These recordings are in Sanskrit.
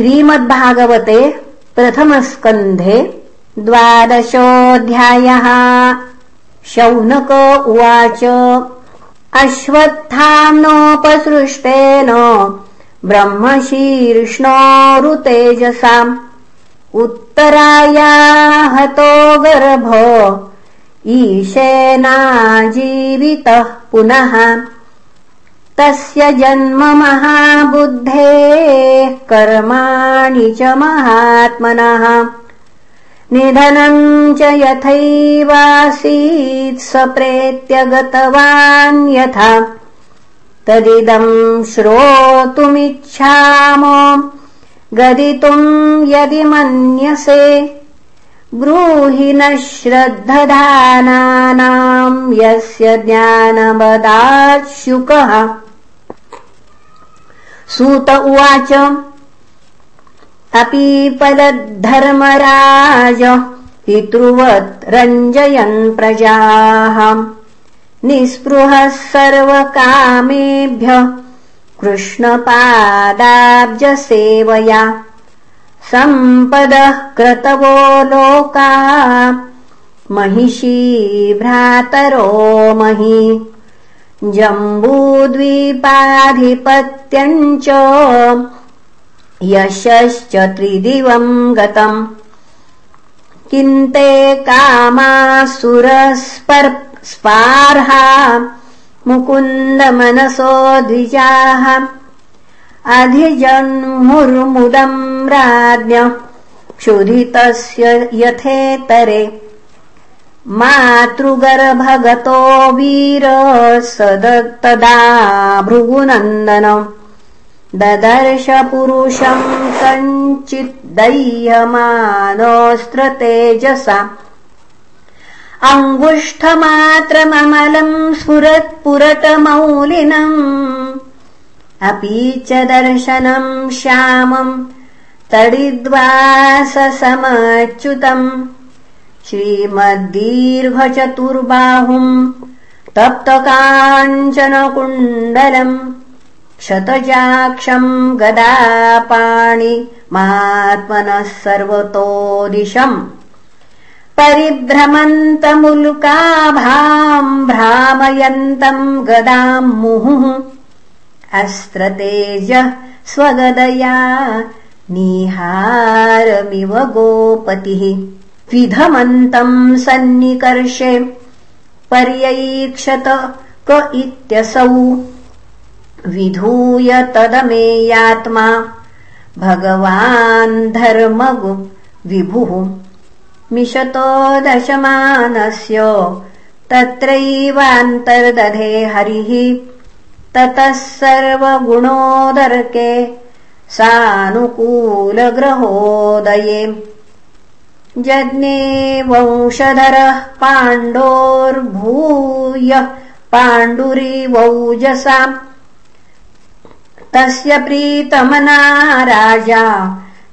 श्रीमद्भागवते प्रथमस्कन्धे द्वादशोऽध्यायः। शौनक उवाच अश्वत्थाम्नोपसृष्टेन ब्रह्मशीर्ष्णोरुतेजसाम्। उत्तरायाहतो गर्भ ईशेनाजीवितः पुनः तस्य जन्म महाबुद्धेः कर्माणि च महात्मनः। निधनम् च यथैवासीत् स प्रेत्य गतवान् यथा। तदिदम् श्रोतुमिच्छाम। गदितुम् यदि मन्यसे। ब्रूहि न श्रद्धधानानाम् यस्य ज्ञानवदाच्छुकः सूत उवाच अपीपलद्धर्मराज पितृवत् रञ्जयन् प्रजाः। निःस्पृहः सर्वकामेभ्य कृष्णपादाब्जसेवया। सम्पदः क्रतवो लोका महिषी भ्रातरो मही जम्बूद्वीपाधिपत्यम् च यशश्च त्रिदिवम् गतम्। किन्ते कामासुरस्पर्स्पार्हा मुकुन्दमनसो द्विजाः। अधिजन्मुर्मुदम् राज्ञ क्षुधितस्य यथेतरे मातृगर्भगतो वीर सदत्तदा भृगुनन्दन ददर्श पुरुषम् कञ्चिद्दह्यमानोऽस्त्रतेजसा। अङ्गुष्ठमात्रममलम् स्फुरत्पुरटमौलिनम् अपि च दर्शनम् श्यामम् तडिद्वाससमच्युतम् श्रीमद्दीर्घचतुर्बाहुम् तप्तकाञ्चनकुण्डलम् मात्मनः सर्वतो दिशम् परिभ्रमन्तमुल्काभाम् भ्रामयन्तम् गदाम् मुहुः अस्त्रतेजः स्वगदया निहारमिव गोपतिः विधमन्तम् सन्निकर्षे पर्यैक्षत क इत्यसौ। विधूय तदमेयात्मा भगवान् धर्मगु विभुः मिशतो दशमानस्य। तत्रैवान्तर्दधे हरिः ततः सर्वगुणोदर्के सानुकूलग्रहोदये जज्ञे वंशधरः पाण्डुरिवौजसाम्। तस्य प्रीतमना राजा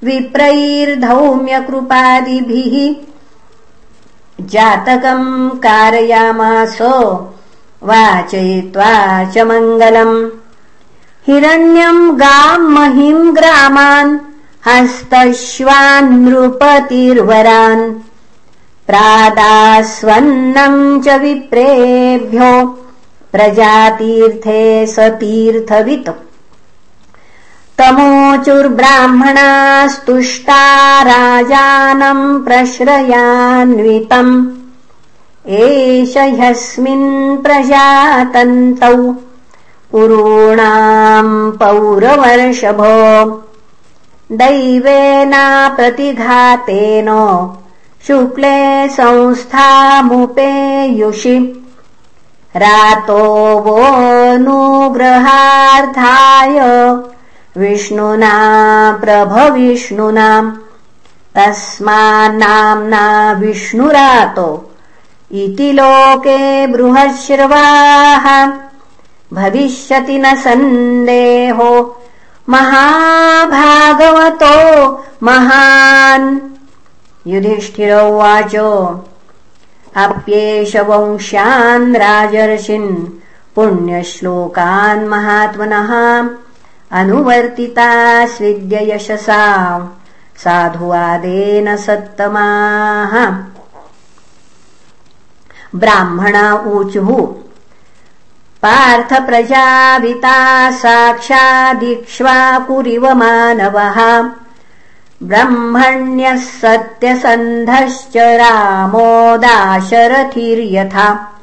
विप्रैर्धौम्यकृपादिभिः जातकम् कारयामास वाचयित्वा च मङ्गलम्। हिरण्यम् गाम् महिम् ग्रामान् हस्तश्वान् नृपतिर्वरान् प्रादास्वन्नम् च विप्रेभ्यो प्रजातीर्थे स तीर्थवित् तमोचुर्ब्राह्मणास्तुष्टा राजानम् प्रश्रयान्वितम्। एष ह्यस्मिन् प्रजातन्तौ पुरूणाम् पौरवर्षभो दैवेनाप्रतिघातेन शुक्ले संस्थामुपेयुषि। रातो वोऽनुग्रहार्थाय विष्णुना प्रभविष्णुना। तस्मान्नाम्ना विष्णुरातो। इति लोके बृहश्रवाः। भविष्यति न सन्देहो महाभागवतो महान् युधिष्ठिर उवाच अप्येष वंश्यान् राजर्षिन् पुण्यश्लोकान् महात्मनः अनुवर्तिता स्विद्ययशसा। साधुवादेन सत्तमाः। ब्राह्मणा ऊचुः पार्थप्रजाविता साक्षादीक्ष्वाकुरिव मानवः। ब्रह्मण्यः सत्यसन्धश्च रामो दाशरथिर्यथा।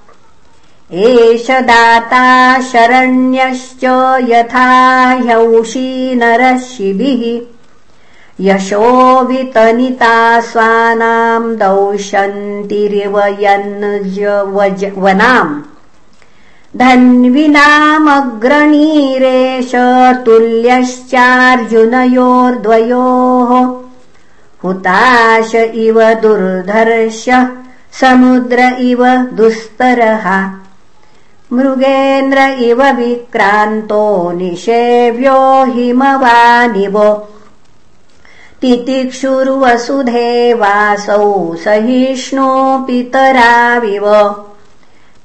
एष दाता शरण्यश्च यथा ह्यौषी नरशिभिः यशो वितनिता स्वानाम् दौशन्तिरिव वनाम् धन्विनामग्रणीरेश तुल्यश्चार्जुनयोर्द्वयोः हुताश इव दुर्धर्ष समुद्र इव दुस्तरः। मृगेन्द्र इव विक्रान्तो निषेव्यो हिमवानिव। तितिक्षुर्वसुधेवासौ सहिष्णो पितराविव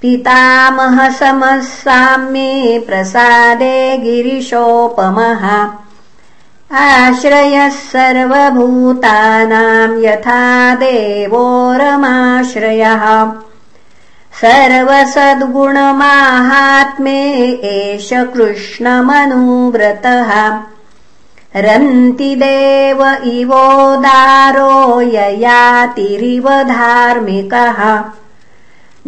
पितामहसमः साम्ये प्रसादे गिरिशोपमः। आश्रयः सर्वभूतानाम् यथा देवो रमाश्रयः सर्वसद्गुणमाहात्मे एष कृष्णमनुव्रतः। रन्ति देव इवोदारो ययातिरिव धार्मिकः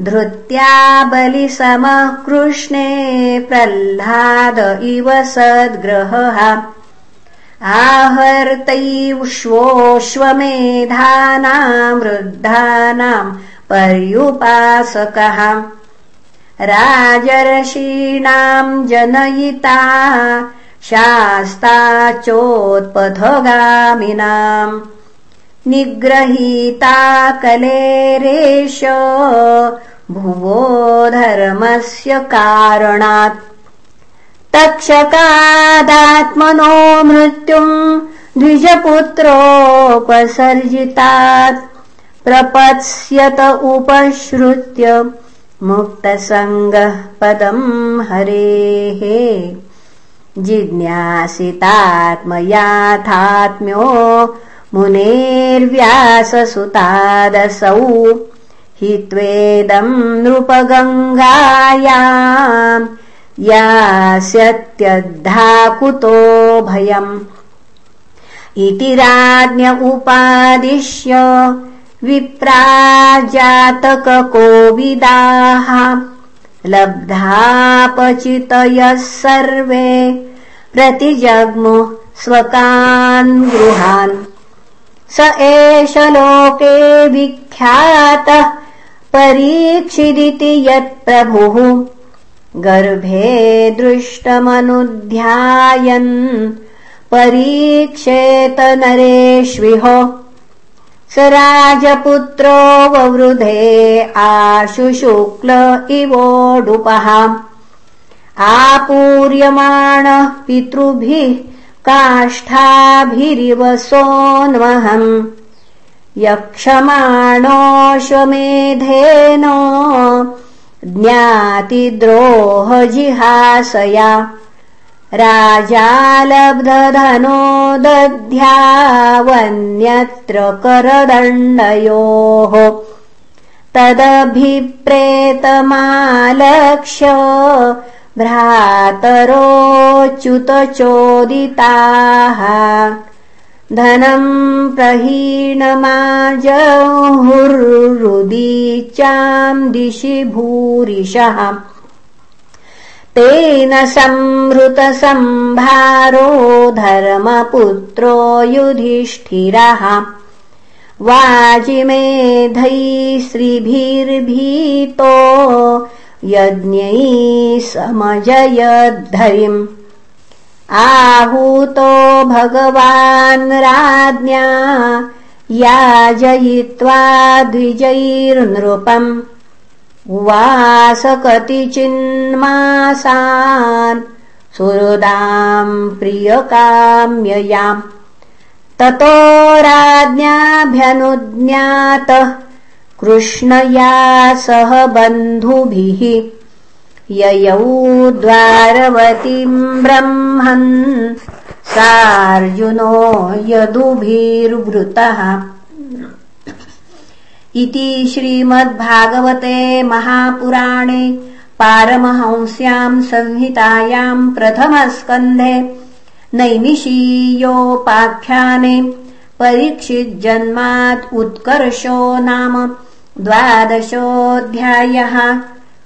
धृत्या बलिसमः कृष्णे प्रह्लाद इव सद्ग्रहः। आहर्तैष्वोऽश्वमेधानाम् वृद्धानाम् पर्युपासकः। राजर्षीणाम् जनयिता शास्ता चोत्पथगामिनाम् निग्रहीता कलेरेश भुवो धर्मस्य कारणात् तक्षकादात्मनो मृत्युम् द्विजपुत्रोपसर्जितात् प्रपत्स्यत उपश्रुत्य मुक्तसङ्गः पदम् हरेः जिज्ञासितात्मयाथात्म्यो मुनेर्व्याससुतादसौ हि त्वेदम् नृपगङ्गायाम् यास्यत्यद्धाकुतो भयम्। इति राज्ञ उपादिश्य विप्राजातककोविदाः। लब्धापचितयः सर्वे प्रतिजग्मु स्वकान् गृहान्। स एष लोके विख्यातः परीक्षिदिति यत्प्रभुः गर्भे दृष्टमनुध्यायन्। परीक्षेत नरेष्विह। स राजपुत्रो ववृधे आशुशुक्ल इवोडुपः। आपूर्यमाणः पितृभिः काष्ठाभिरिव सोऽन्वहम् यक्षमाणोऽश्वमेधेन ज्ञातिद्रोहजिहासया। राजालब्धधनो दध्यावन्यत्र करदण्डयोः तदभिप्रेतमालक्ष्य भ्रातरोच्युतचोदिताः धनम् प्रहीणमाजहुरुदीचाम् दिशि भूरिशः तेन संहृतसम्भारो धर्मपुत्रो युधिष्ठिरः। श्रीभिर्भीतो यज्ञैः समजयद्धरिम् आहूतो भगवान् राज्ञा याजयित्वा द्विजैर्नृपम्। उवास कतिचिन्मासान् सुहृदाम् प्रियकाम्ययाम्। ततो राज्ञाभ्यनुज्ञातः कृष्णया सह बन्धुभिः ययौ द्वारवतीम् ब्रह्मन् सार्जुनो यदुभिर्वृतः। इति श्रीमद्भागवते महापुराणे पारमहंस्याम् संहितायाम् प्रथमस्कन्धे नैमिषीयोपाख्याने परीक्षिज्जन्मात् उत्कर्षो नाम द्वादशोऽध्यायः